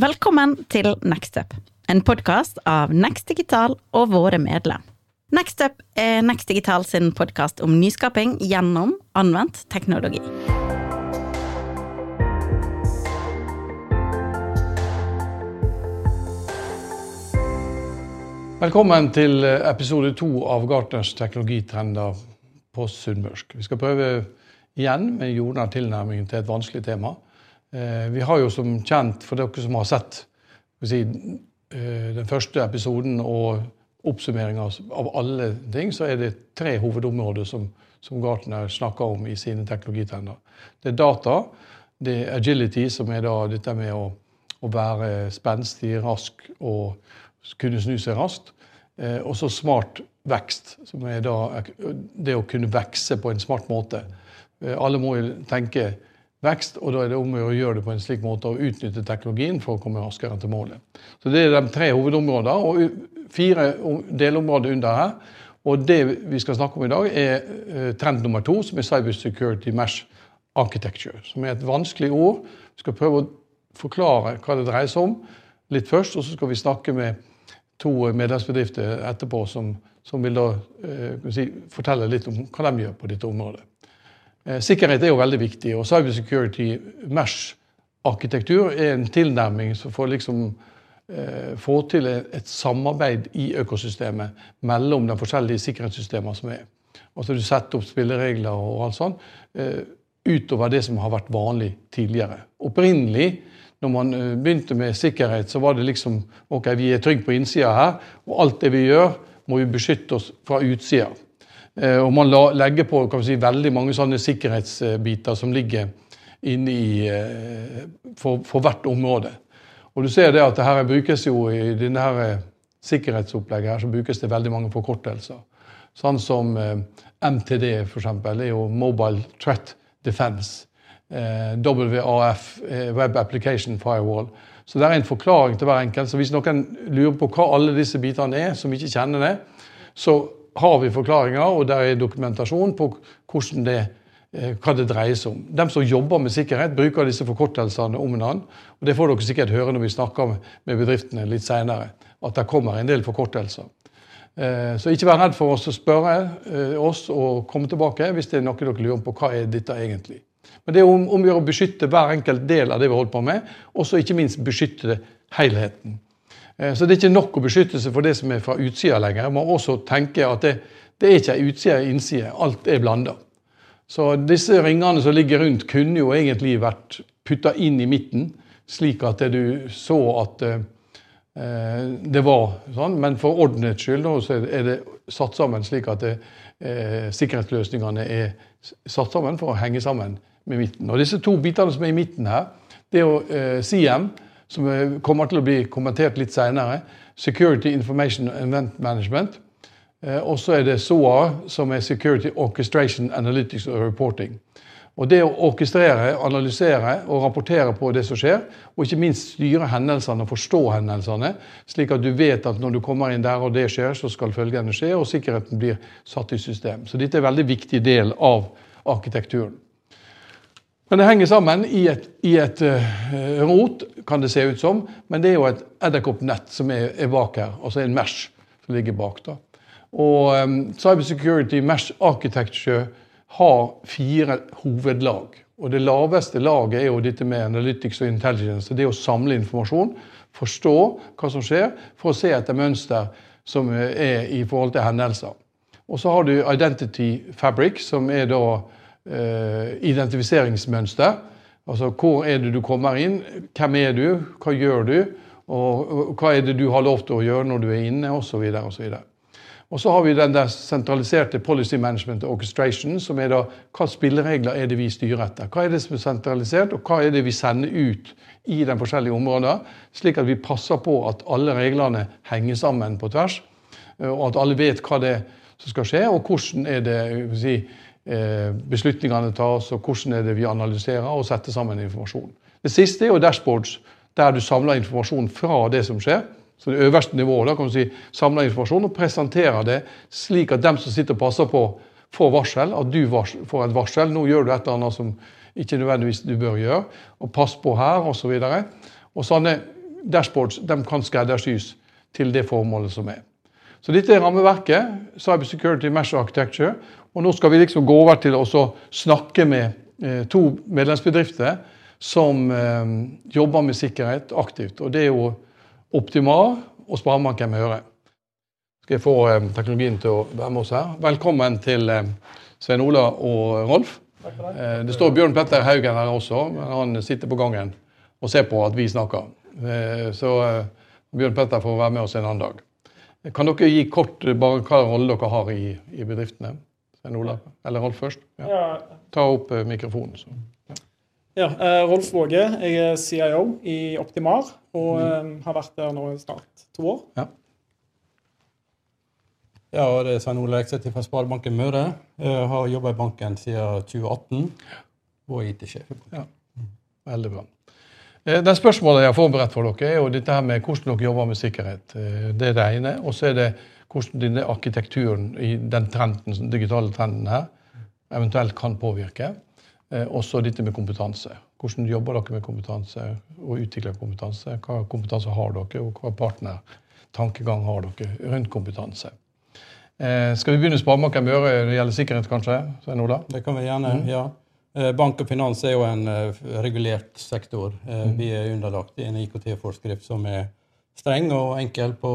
Velkommen til Nextup, en podkast av Next Digital og våre medlem. Nextup er Next Digital sin podkast om nyskaping gjennom anvendt teknologi. Velkommen til episode to av Gartners teknologitrender på sunnmørsk. Vi skal prøve igjen med jordnær tilnærming til et vanskelig tema. Eh, vi har jo som kjent, for dere som har sett si, eh, den første episoden og oppsummeringa av alle ting, så er det tre hovedområder som, som Gartner snakker om i sine teknologitrender. Det er data, det er agility, som er dette med å, å være spenstig, rask og kunne snu seg raskt. Eh, og så smart vekst, som er det å kunne vokse på en smart måte. Alle må jo tenke vekst, og da er det om å gjøre det på en slik måte å utnytte teknologien for å komme raskere til målet. Så Det er de tre hovedområdene og fire delområder under her. Og det vi skal snakke om i dag, er eh, trend nummer to, som er Cybersecurity Mesh Architecture. Som er et vanskelig ord. Vi skal prøve å forklare hva det dreier seg om litt først, og så skal vi snakke med to medlemsbedrifter etterpå som, som vil da eh, si, fortelle litt om hva de gjør på dette området. Eh, sikkerhet er jo veldig viktig, og cybersecurity mesh-arkitektur er en tilnærming som får liksom eh, få til et samarbeid i økosystemet mellom de forskjellige sikkerhetssystemene som er. Altså Du setter opp spilleregler og alt sånt eh, utover det som har vært vanlig tidligere. Opprinnelig når man begynte med sikkerhet, så var det liksom ok, vi er trygge på innsida her, og alt det vi gjør, må vi beskytte oss fra utsida. Eh, og man legger på si, veldig mange sånne sikkerhetsbiter som ligger inne i eh, for, for, hvert område. Og du ser det at det her brukes jo i denne her sikkerhetsopplegget her, så brukes det veldig mange forkortelser. Sånn som MTD, f.eks., er jo Mobile Threat Defense. Eh, WAF, eh, Web Application Firewall. Så det er en forklaring til hver enkelt. Så hvis noen lurer på hva alle disse bitene er, som ikke kjenner det, så har vi forklaringer, og der er dokumentasjon på det, eh, hva det dreier seg om. De som jobber med sikkerhet, bruker disse forkortelsene om hverandre. Og det får dere sikkert høre når vi snakker med bedriftene litt senere, at det kommer en del forkortelser. Så ikke vær redd for oss å spørre oss og komme tilbake hvis det er noe dere lurer på hva er dette egentlig men det er om, om å beskytte hver enkelt del av det vi holder på med, og så ikke minst beskytte helheten. Eh, så det er ikke nok å beskytte seg for det som er fra utsida lenger. Man må også tenke at det, det er ikke utside og innside. Alt er blanda. Så disse ringene som ligger rundt, kunne jo egentlig vært putta inn i midten, slik at du så at eh, det var sånn. Men for ordnets skyld så er det satt sammen slik at det, eh, sikkerhetsløsningene er satt sammen for å henge sammen med midten. Og disse to bitene som er i midten her, det er jo eh, CM, som kommer til å bli kommentert litt senere. Security Information Event Management. Eh, og så er det SOA, som er Security Orchestration Analytics and Reporting. Og Det å orkestrere, analysere og rapportere på det som skjer, og ikke minst styre hendelsene og forstå hendelsene, slik at du vet at når du kommer inn der og det skjer, så skal følgende skje, og sikkerheten blir satt i system. Så dette er en veldig viktig del av arkitekturen. Men det henger sammen i et, i et uh, rot, kan det se ut som. Men det er jo et edderkoppnett som er, er, bak her, altså en mesh som ligger bak. da. Og um, Cybersecurity Mesh Architecture har fire hovedlag. Og Det laveste laget er jo dette med analytics og intelligence. Det er å samle informasjon, forstå hva som skjer, for å se etter mønster som er i forhold til hendelser. Og så har du Identity Fabric, som er da Eh, identifiseringsmønster. Altså hvor er det du kommer inn, hvem er du, hva gjør du, og hva er det du har lov til å gjøre når du er inne, osv. osv. Og så har vi den der sentraliserte policy management orchestration, som er da hva spilleregler er det vi styrer etter. Hva er det som er sentralisert, og hva er det vi sender ut i de forskjellige områdene, slik at vi passer på at alle reglene henger sammen på tvers, eh, og at alle vet hva det er som skal skje, og hvordan er det si, Eh, beslutningene tas, og hvordan er det vi analyserer og setter sammen informasjon. Det siste er jo dashboards, der du samler informasjon fra det som skjer. Så det øverste nivået da kan du si, samler informasjon og presenterer det slik at dem som sitter og passer på, får varsel. At du får et varsel. Nå gjør du et eller annet som ikke nødvendigvis du bør gjøre. Og pass på her, osv. Og, så og sånne dashboards de kan skreddersys til det formålet som er. Så dette er rammeverket, Cyber Security Mesh Architecture. Og nå skal vi liksom gå over til å snakke med eh, to medlemsbedrifter som eh, jobber med sikkerhet aktivt. Og det er jo Optimar og Sparebanken Møre. Skal jeg få eh, teknologien til å være med oss her. Velkommen til Svein Ola og Rolf. Det står Bjørn Petter Haugen her også, men han sitter på gangen og ser på at vi snakker. Så Bjørn Petter får være med oss en annen dag. Kan dere gi kort bare hva rolle dere har i, i bedriftene? Eller Rolf først? Ja. Ta opp mikrofonen. Så. Ja. eh, Rolf Våge, jeg er CIO i Optimar og mm. eh, har vært der nå snart to år. Ja. Ja, det er Svein Ole Ekseth fra Sparebanken Møre. Jeg har jobba i banken siden 2018 og er IT-sjef. Ja. Veldig bra. Eh, det spørsmålet jeg har forberedt for dere, er jo dette her med hvordan dere jobber med sikkerhet. Eh, det er det ene. Og så er det hvordan denne arkitekturen i den trenden, den digitale trenden her eventuelt kan påvirke. Eh, også dette med kompetanse. Hvordan jobber dere med kompetanse og utvikler kompetanse? Hva kompetanse har dere, og hva partnertankegang har dere rundt kompetanse? Skal vi begynne Sparebanken Møre når det gjelder sikkerhet, kanskje? Svein Ola? Det kan vi gjerne, mm. ja. Eh, bank og finans er jo en eh, regulert sektor. Eh, mm. Vi er underlagt en IKT-forskrift som er streng og enkel på,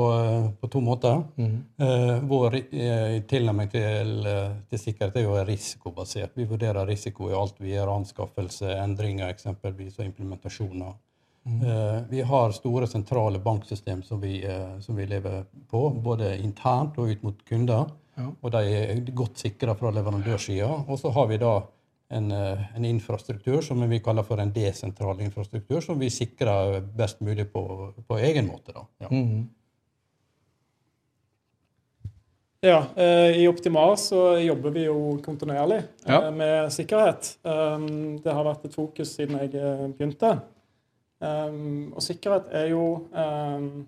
på to måter. Mm. Vår tilnærming til, til, sikkerhet er jo risikobasert. Vi vurderer risiko i alt vi gjør, anskaffelse, endringer eksempelvis, og implementasjoner. Mm. Vi har store sentrale banksystem som vi, som vi, lever på, både internt og ut mot kunder. Ja. Og de er godt sikra fra leverandørsida. Og så har vi da en, eh, en, infrastruktur som vi kaller for en desentral infrastruktur, som vi sikrer best mulig på, på egen måte. Da. Ja. Mm. ja eh, I Optimar så jobber vi jo kontinuerlig eh, ja. med sikkerhet. Um, det har vært et fokus siden jeg begynte. Um, og sikkerhet er jo, um,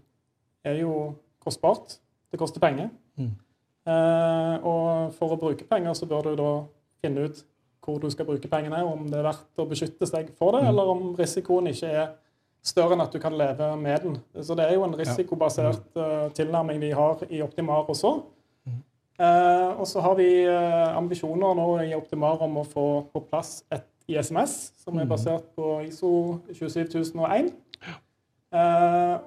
er jo kostbart. Det koster penger. Mm. Og for å bruke penger så bør du da finne ut hvor du skal bruke pengene, om det er verdt å beskytte seg for det, mm. eller om risikoen ikke er større enn at du kan leve med den. Så det er jo en risikobasert uh, tilnærming vi har i Optimar også. Uh, og så har vi uh, ambisjoner nå i Optimar om å få på plass et ISMS, som er mm. basert på ISO 27001.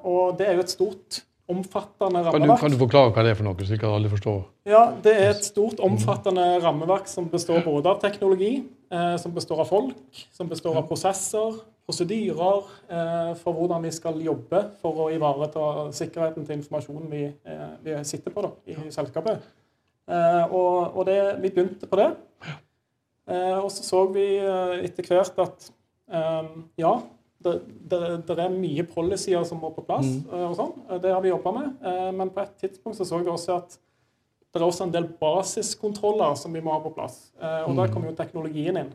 og det er jo et stort omfattende rammeverk. Kan du, kan du, forklare hva det er for noe, slik at alle forstår? Ja, Det er et stort, omfattende rammeverk som består både av teknologi, eh, som består av folk, som består av prosesser, prosedyrer eh, for hvordan vi skal jobbe for å ivareta sikkerheten til informasjonen vi, eh, vi sitter på da, i selskapet. Eh, og, og det, vi begynte på det. Eh, og så så vi eh, etter hvert at ja, det, det, det, er mye policyer som må på plass. Mm. Eh, og sånn. Eh, det har vi jobba med. Eh, men på et tidspunkt så, så vi også at det er også en del basiskontroller som vi må ha på plass. Og mm. der kommer jo teknologien inn.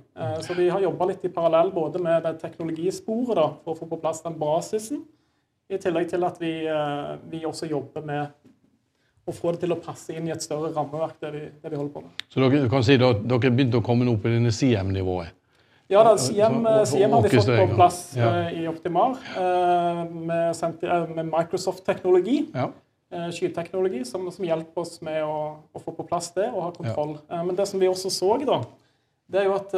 Så vi har jobba litt i parallell både med det teknologisporet da, for å få på plass den basisen, i tillegg til at vi, vi også jobber med å få det til å passe inn i et større rammeverk, det vi, det vi holder på med. Så dere kan si at dere begynte å komme opp på denne CM-nivået? Ja, da, Siem, Siem har vi fått på plass ja. uh, i Optimar med, uh, med Microsoft-teknologi. Ja. Skyteknologi som, som, hjelper oss med å, å, få på plass det og ha kontroll. Ja. men det som vi også så, da, det er jo at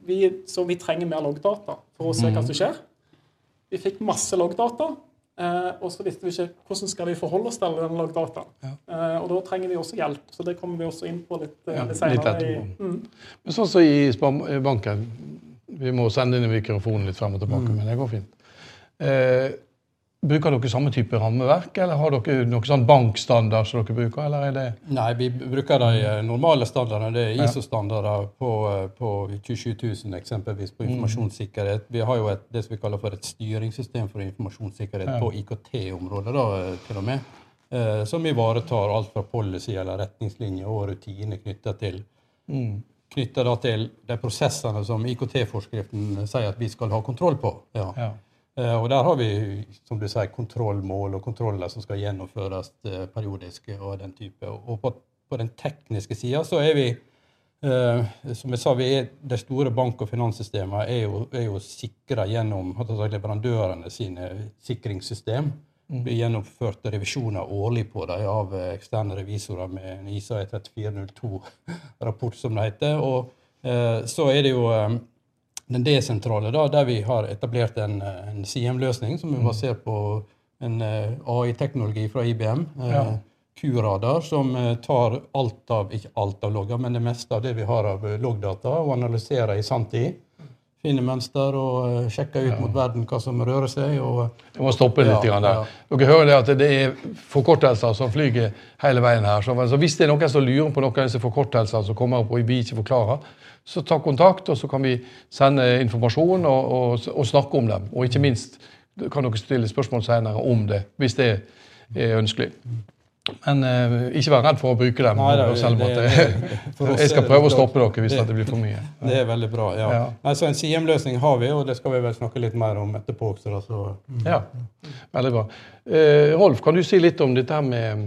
vi, vi, trenger mer loggdata for å se hva mhm. som skjer. Vi fikk masse loggdata. Og så visste vi ikke hvordan skal vi forholde oss til den loggdataen. Ja. og da trenger vi også hjelp. Så det kommer vi også inn på litt, ja, litt senere. Litt mm. Men sånn som så i banken, vi må sende inn mikrofonen litt frem og tilbake, mm. men det går fint. Eh, bruker dere samme type rammeverk, eller har dere noen sånn bankstandard som dere bruker? eller er det... Nei, vi bruker de eh, normale standardene. Det er ISO-standarder på, eh, på 27 000 eksempelvis på mm. informasjonssikkerhet. Vi har jo et, det som vi kaller for et styringssystem for informasjonssikkerhet ja. på IKT-området, da, eh, til og med. Eh, som ivaretar alt fra policy eller retningslinjer og rutiner knytta til mm knytta til de prosessene som IKT-forskriften sier at vi skal ha kontroll på. Ja. Ja. Uh, og der har vi som du sier, kontrollmål og kontroller som skal gjennomføres periodiske periodisk. Og den type. Og på, på den tekniske sida så er vi Eh, som jeg sa, vi er, De store bank- og finanssystemene er jo, er jo sikra gjennom leverandørene sine sikringssystem. Det blir gjennomført revisjoner årlig på dem av eh, eksterne revisorer med en ISA 3402-rapport, som det heter. Og eh, så er det jo eh, den desentrale, da, der vi har etablert en, en CM-løsning som er basert på en eh, AI-teknologi fra IBM. eh, Ja. Q-radar, som eh, tar alt av, ikke alt av logger, men det meste av det vi har av loggdata, og analyserer i sanntid. Finner mønster og sjekker ut mot verden hva som rører seg. og Jeg må stoppe litt Ja, der. ja. Dere hører det at det er forkortelser som flyger hele veien her. Så så hvis det er noen som lurer på noen av disse forkortelsene som kommer opp og vi ikke forklarer, så ta kontakt, og så kan vi sende informasjon og, og, og snakke om dem. Og ikke minst kan dere stille spørsmål senere om det, hvis det er ønskelig. Men eh, ikke vær redd for å bruke dem. Nei, det- selv om det- det, jeg skal prøve å stoppe dere hvis Det- blir for mye. Det er veldig bra. ja. Ja. Nei, så En CM-løsning har vi, og det skal vi vel snakke litt mer om etterpå. Så, så... Ja, veldig bra. Eh, Rolf, kan du si litt om dette med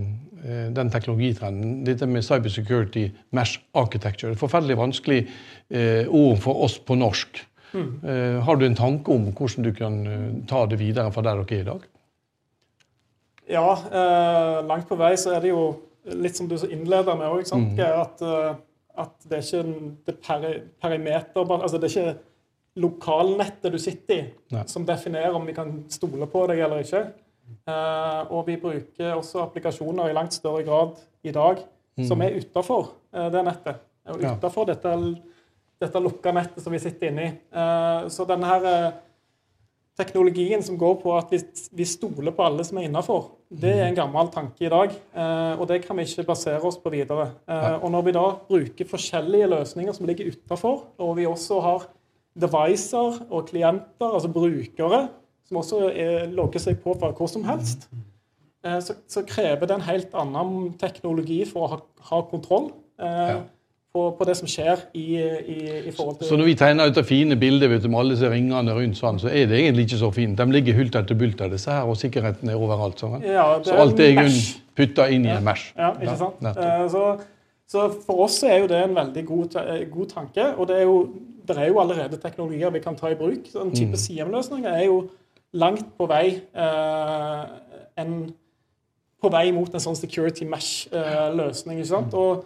den teknologitrenden? Dette med cybersecurity mesh architecture. Det er forferdelig vanskelig eh, ord for oss på norsk. Mm. har du en tanke om hvordan du kan eh, ta det videre fra der dere er i dag? Ja, eh, langt på vei så er det jo litt som du innleder med òg, at, eh, at det er ikke det peri, perimeter Altså det er ikke lokalnettet du sitter i, Nei. som definerer om vi kan stole på deg eller ikke. Eh, og vi bruker også applikasjoner i langt større grad i dag som er utafor eh, det nettet. Og utafor dette, dette lukka nettet som vi sitter inne i. Eh, så denne her teknologien som går på at vi, vi stoler på alle som er innafor, det er en gammel tanke i dag. Eh, og det kan vi ikke basere oss på videre. Eh, og når vi da bruker forskjellige løsninger som ligger utafor, og vi også har devicer og klienter, altså brukere, som også er, logger seg på fra hvor som helst, eh, så, så krever det en helt annen teknologi for å ha, ha kontroll. Eh, Ja. på, på det som skjer i, i, i forhold til Så når vi tegner ut dette fine bildet vet du, med alle disse ringene rundt, sånn, så er det egentlig ikke så fint. De ligger hulter til bulter, disse her, og sikkerheten er overalt. Sånn. Ja, det Så alt er i grunnen putta inn i en mesh. Ja, ikke sant? Eh, Så, så for oss er jo det en veldig god, eh, god tanke. Og det er, jo, det er jo allerede teknologier vi kan ta i bruk. En type Mm. CM-løsninger er jo langt på vei eh, en, på vei mot en sånn security mesh-løsning. ikke sant? Og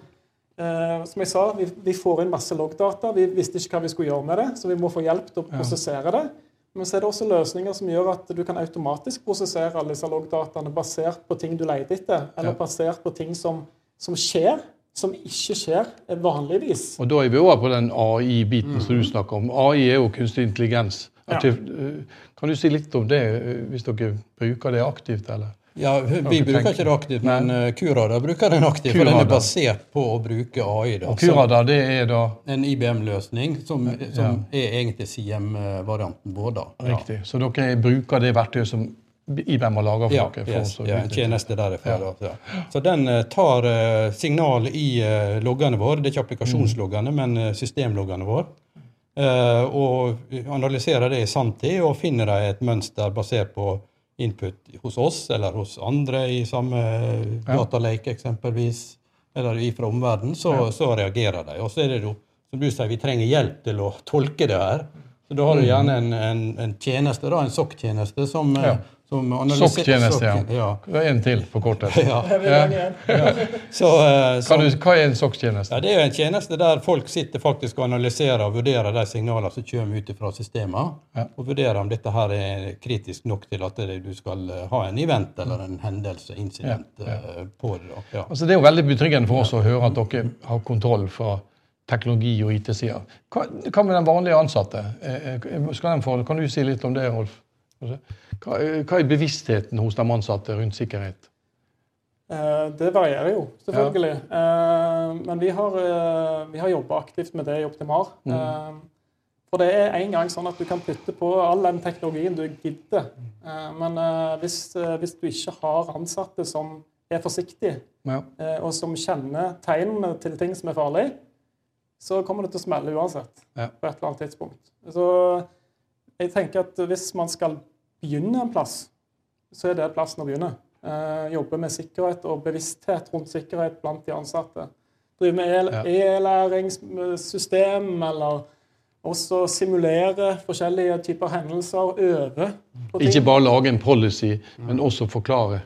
eh, som jeg sa, vi, vi får inn masse loggdata. Vi visste ikke hva vi skulle gjøre med det, så vi må få hjelp til å prosessere det. Men så er det også løsninger som gjør at du kan automatisk prosessere alle disse loggdataene basert på ting du leter etter, eller basert på ting som, som skjer, som ikke skjer vanligvis. Og da er vi over på den AI-biten som du snakker om. AI er jo kunstig intelligens. Ja. Eh, Kan du si litt om det, eh, hvis dere bruker det aktivt, eller? Ja, Vi bruker tenker. ikke det aktivt, men uh, Q-radar bruker den aktivt. For den er basert på å bruke AI. Da. Og Curada, det er da En IBM-løsning som, som er egentlig CM-varianten vår. da. Ja. riktig. Så dere bruker det verktøyet som IBM har laga for Ja, dere? yes, ja, en tjeneste derifra. Da, ja. Så den eh, tar eh, signal i eh, loggene våre. Det er ikke applikasjonsloggene, men uh, systemloggene våre. Og analyserer det i sanntid og finner de et mønster basert på input hos oss eller hos andre i samme Ja. datalake eksempelvis, eller fra omverdenen, så, så reagerer de. Og så er det jo, som du sier, vi trenger hjelp til å tolke det her. Så da har du gjerne en, en, en tjeneste, da, en SOC-tjeneste, som, Ja. Som analyserer SOC-tjeneste, ja. ja. Det er En til forkortelse. Ja. Ja. i? Så, eh, så, du, hva er en SOC-tjeneste? ja, det er jo en tjeneste der folk sitter faktisk og analyserer og vurderer de signalene som kommer ut fra systemet, Ja. og vurderer om dette her er kritisk nok til at det, du skal eh, ha en event eller en hendelse, incident, Ja, ja. eh, på det. da. Ja. Altså, det er jo veldig betryggende for oss å høre at dere har kontroll fra teknologi- og IT-sida. Hva, hva med den vanlige ansatte? Skal den få, kan du si litt om det, Rolf? Hva, eh, hva er bevisstheten hos de ansatte rundt sikkerhet? Eh, Det varierer jo, selvfølgelig. Eh, Men vi har, eh, vi har jobba aktivt med det i Optimar. Eh, For det er en gang sånn at du kan putte på all den teknologien du gidder. Eh, Men eh, hvis, hvis du ikke har ansatte som er forsiktige, Ja. eh, og som kjenner tegnene til ting som er farlig, så kommer det til å smelle uansett Ja. på et eller annet tidspunkt. Så jeg tenker at hvis man skal begynne en plass, så er det plassen å begynne. Eh, jobbe med sikkerhet og bevissthet rundt sikkerhet blant de ansatte. Drive med e-læringssystem, eller også simulere forskjellige typer hendelser, øve på ting. Ikke bare lage en policy, men også forklare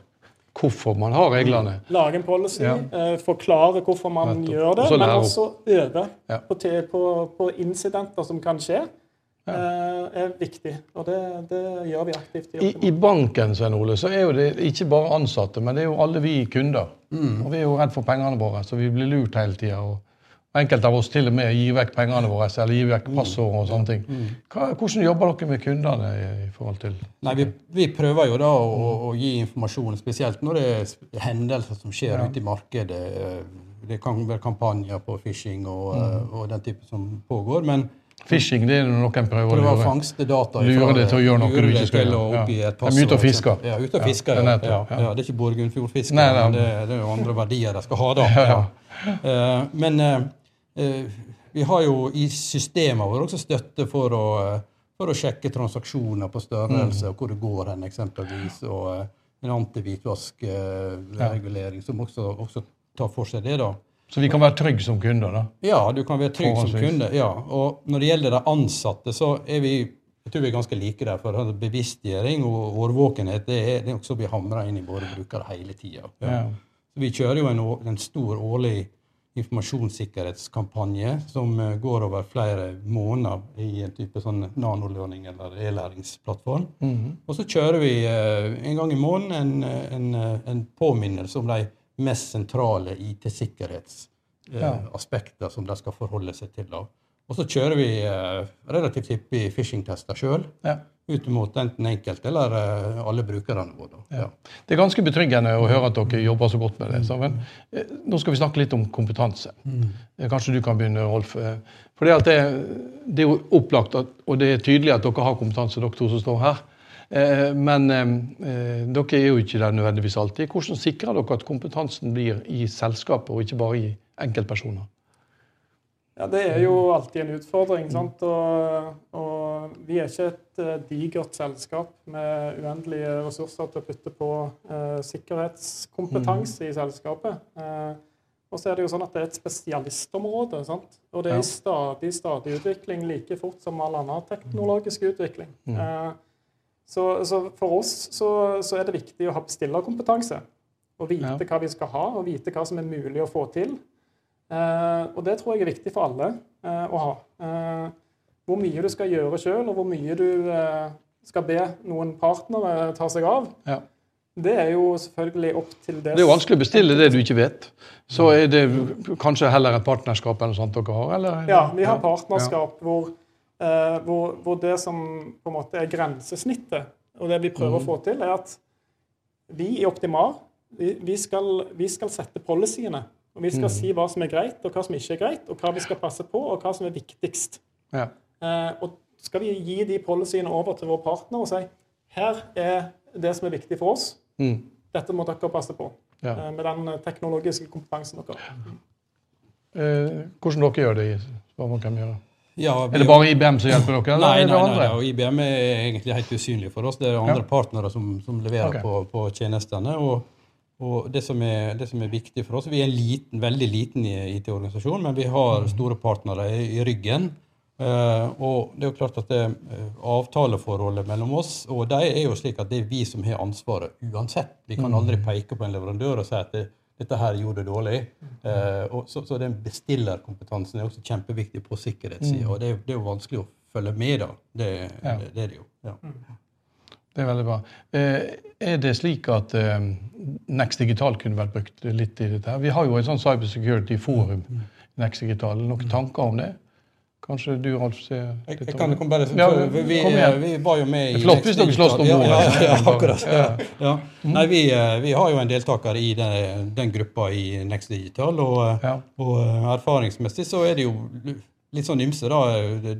hvorfor man har reglene. Lage en policy, Ja. eh, forklare hvorfor man Nettopp. gjør det, men også øve Ja. på, på, på incidenter som kan skje. Eh, er viktig, og det, det gjør vi aktivt. i I, banken Sven Ole, så er jo det ikke bare ansatte, men det er jo alle vi kunder. Og vi er jo redd for pengene våre, så vi blir lurt hele tida. Enkelte av oss til og med gir vekk pengene våre eller gir vekk passord og sånne ting. Hva, hvordan jobber dere med kundene i, i forhold til Nei, vi, vi prøver jo da å, å, å gi informasjon, spesielt når det er hendelser som skjer ute i markedet. Det kan være kampanjer på phishing og, og den type som pågår. Men Phishing det er noen prøver å lure. fangste data Lure det til å gjøre noe du ikke skal gjøre. Ja. De er ute og fisker. Ja, ute og fisker, er ja. ja, ja. Det er ikke nei. men det, det er jo andre verdier de skal ha da. Eh, men eh, eh, vi har jo i systemet vårt også støtte for å, for å sjekke transaksjoner på størrelse Mm. og hvor det går hen, eksempelvis. Og en antihvitvaskregulering som også, også tar for seg det. da. Så vi kan være trygge som kunder, da. Ja, du kan være trygg som kunde. ja. Og når det gjelder de ansatte, så er vi jeg tror vi er ganske like der. for altså, Bevisstgjøring og årvåkenhet det er, det er også vi hamrer inn i våre brukere hele tida. Ja. Så Vi kjører jo en, en stor årlig informasjonssikkerhetskampanje som eh, går over flere måneder i en type sånn nanolønning eller e-læringsplattform. Mhm. Og så kjører vi eh, en gang i måneden en, en, en påminnelse om de mest sentrale IT-sikkerhetsaspekter som de skal forholde seg til. da. Og så kjører vi eh, relativt hyppig phishing-tester sjøl, Ja. ut mot enten enkelte eller eh, alle brukerne våre. Ja. Det er ganske betryggende å høre at dere jobber så godt med det. sammen. eh, nå skal vi snakke litt om kompetanse. Eh, Kanskje du kan begynne, Rolf. Eh, For det, det, det er jo opplagt, at, og det er tydelig at dere har kompetanse, dere to som står her. Eh, Men eh, eh, dere er jo ikke der nødvendigvis alltid. Hvordan sikrer dere at kompetansen blir i selskapet, og ikke bare i enkeltpersoner? Ja, Det er jo alltid en utfordring. sant? Og, og vi er ikke et digert selskap med uendelige ressurser til å putte på eh, sikkerhetskompetanse i selskapet. Eh, og så er det jo sånn at det er et spesialistområde. sant? Og det er i stadig, stadig utvikling like fort som all annen teknologisk utvikling. Eh, så, så for oss så, så er det viktig å ha bestillerkompetanse. Og vite Ja. hva vi skal ha, og vite hva som er mulig å få til. Eh, og det tror jeg er viktig for alle eh, å ha. Eh, hvor mye du skal gjøre sjøl, og hvor mye du eh, skal be noen partnere ta seg av, Ja. det er jo selvfølgelig opp til det Det er jo vanskelig å bestille det du ikke vet. Så er det kanskje heller et partnerskap eller sånt dere har? Eller? Ja, vi har partnerskap hvor, eh, hvor, hvor det som på en måte er grensesnittet, og det vi prøver å få til, er at vi i Optimar vi, vi, skal, vi skal sette policyene. Og vi skal si hva som er greit, og hva som ikke er greit, og hva vi skal passe på, og hva som er viktigst. Ja. Eh, og skal vi gi de policyene over til vår partner og si her er det som er viktig for oss, Mm. dette må dere passe på. Ja. eh, med den teknologiske kompetansen dere har. Eh, hvordan dere gjør det? Hva man kan gjøre? Ja, vi- Er det bare IBM som hjelper dere? Nei, er nei, nei, nei, IBM er egentlig helt usynlig for oss. Det er andre Ja. partnere som, som leverer okay. på, på tjenestene. Og, og det, som er, det som er viktig for oss Vi er en liten, veldig liten IT-organisasjon, men vi har store partnere i, i ryggen. Uh, og det er jo klart at det, uh, avtaleforholdet mellom oss og de er jo slik at det er vi som har ansvaret uansett. Vi kan aldri peke på en leverandør og si at det, dette her gjorde det dårlig. Eh, og så, så den bestillerkompetansen er også kjempeviktig på sikkerhetssida. Og det, det er jo vanskelig å følge med, da. Det, Ja. det, det er det jo. Ja. Det er veldig bra. Eh, er det slik at eh, Next Digital kunne vært brukt litt i dette? her? Vi har jo et sånn cybersecurity-forum Mm. Next Digital. Noen tanker om det? Kanskje du, Rolf, ser Jeg, jeg kan, komme bare, Ja, vi, vi, igjen. vi var jo med i Det er flott hvis dere slåss om ordet. ja, ja, ja, akkurat. Ja, Ja. ja. Nei, vi, eh, vi har jo en deltaker i den, den gruppa i Next Digital, og, eh, og eh, erfaringsmessig så er det jo litt sånn ymse, da. Det,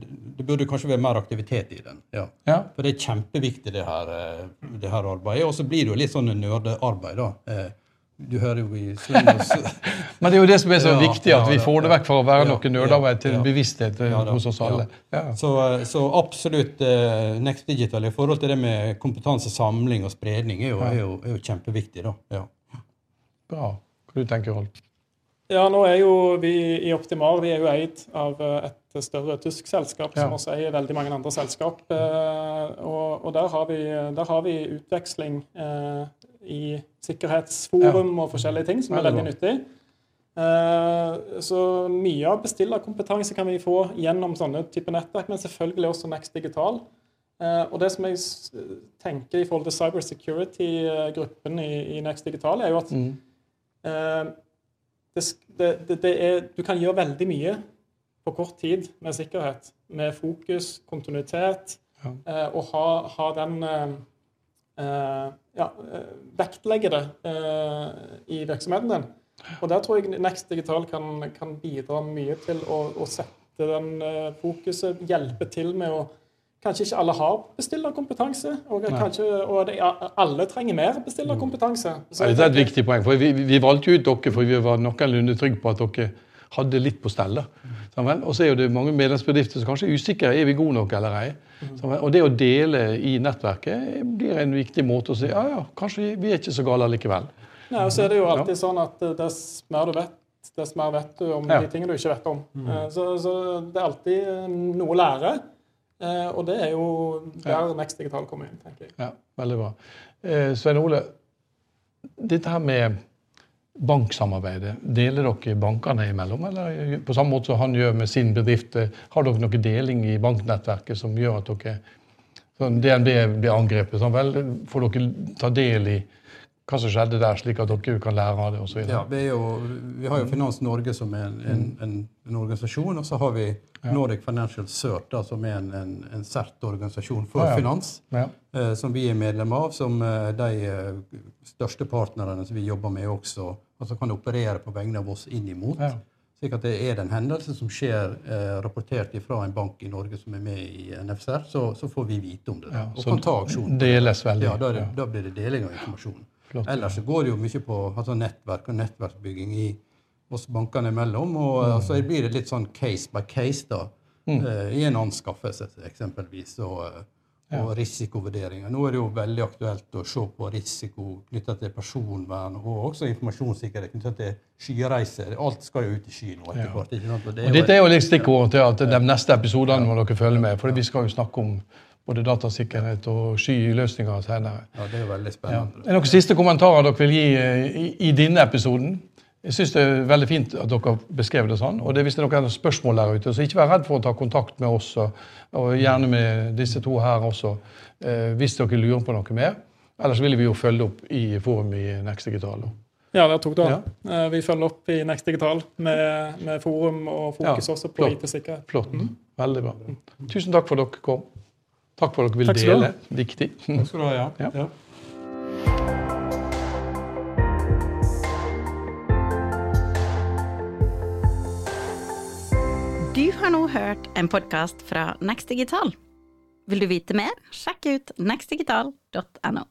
burde kanskje være mer aktivitet i den. Ja. Ja. For det er kjempeviktig, det her, eh, det her arbeidet. Og så blir det jo litt sånn nerdearbeid, da. Eh, Du hører jo i Men det er jo det som er så Ja, viktig, at ja, vi får det vekk fra å være Ja, noen nerder til bevissthet eh, hos oss alle. Så, så absolutt uh, Next Digital i forhold til det med kompetansesamling og spredning er jo, er jo, er jo kjempeviktig. da. Ja. Bra. Hva du tenker Rolf? Ja, nå er jo vi i Optimal vi er jo eid av eh, et større tysk selskap Ja. som også eier veldig mange andre selskap. Eh, og, og der, har vi, der har vi utveksling eh, i sikkerhetsforum og forskjellige ting som er Veldig nyttig. Så mye av bestillerkompetanse kan vi få gjennom sånne type nettverk, men selvfølgelig også Next Digital. Og det som jeg tenker i forhold til cybersecurity-gruppen i, i Next Digital, er jo at Mm. Det, det, det, det er, du kan gjøre veldig mye på kort tid med sikkerhet. Med fokus, kontinuitet, Ja. eh, og ha, ha den eh, eh, Ja, eh, vektlegge det eh, i virksomheten din. Og der tror jeg Next Digital kan, kan bidra mye til å, å sette den eh, fokuset, hjelpe til med å Kanskje ikke alle har bestillerkompetanse, og, kanskje, og det, alle trenger mer bestillerkompetanse. Så Ja, det er et viktig poeng. for Vi, vi valgte ut dere for vi var noenlunde trygge på at dere hadde litt på stell. Og så er jo det mange medlemsbedrifter som kanskje er usikre er vi gode nok eller ei. Sammen. Og det å dele i nettverket blir en viktig måte å si ja, ja, kanskje vi, er ikke så gale likevel. Nei, og så er det jo alltid sånn at eh, dess mer du vet, dess mer vet du om Ja. de tingene du ikke vet om. Eh, Så, så det er alltid eh, noe å lære. Eh, Og det er jo der Next Digital kommer inn, tenker jeg. Ja, Veldig bra. Eh, Svein Ole, dette her med banksamarbeidet, deler dere bankene imellom? Eller på samme måte som han gjør med sin bedrift, eh, har dere noe deling i banknettverket som gjør at dere sånn DNB blir angrepet, sånn vel, får dere ta del i hva som skjedde der, slik at dere kan lære av det osv.? Ja, vi, er jo, vi har jo Finans Norge som er en, en, en, en organisasjon, og så har vi Nordic Financial Cert, da, som er en, en, en CERT-organisasjon for finans, Ja. eh, som vi er medlem av, som eh, de eh, største partnerne som vi jobber med også, altså kan operere på vegne av oss inn imot. Ja. Slik at det er en hendelse som skjer eh, rapportert fra en bank i Norge som er med i NFCR, så, så får vi vite om det. Ja, og kan ta aksjon. deles veldig. Ja, da, det, Ja. da blir det deling av informasjon. Flott. Ellers så går det jo mye på altså nettverk og nettverksbygging i oss bankene imellom. Og Mm. så blir det litt sånn case by case da, eh, i en anskaffelse eksempelvis. Og, ja. og risikovurderinger. Nå er det jo veldig aktuelt å se på risiko knytta til personvern og også informasjonssikkerhet knytta til skyreiser. Alt skal jo ut i sky nå etter hvert. Ja. Og det Og dette er jo litt stikkordet til at de neste episodene må dere følge med, for vi skal jo snakke om både datasikkerhet og skyløsninger senere. ja, det er jo veldig Ja. spennende. Er det noen siste kommentarer dere vil gi eh, i, i denne episoden? Jeg syns det er veldig fint at dere beskrev det sånn. Og det, hvis det er noen spørsmål der ute, så ikke vær redd for å ta kontakt med oss, og, gjerne med disse to her også, eh, hvis dere lurer på noe mer. Ellers vil vi jo følge opp i forum i Next Digital. Ja, der tok du den. Ja. Vi følger opp i Next Digital med, med forum og fokus Ja, også på. IT-sikkerhet. Flott. Veldig bra. Tusen takk for at dere kom. Takk for at dere vil Takk skal du dele. Viktig. Takk skal du ha. Ja. Ja. Har nå hørt en podkast fra Next Digital. Vil du vite mer, sjekk ut nextdigital.no.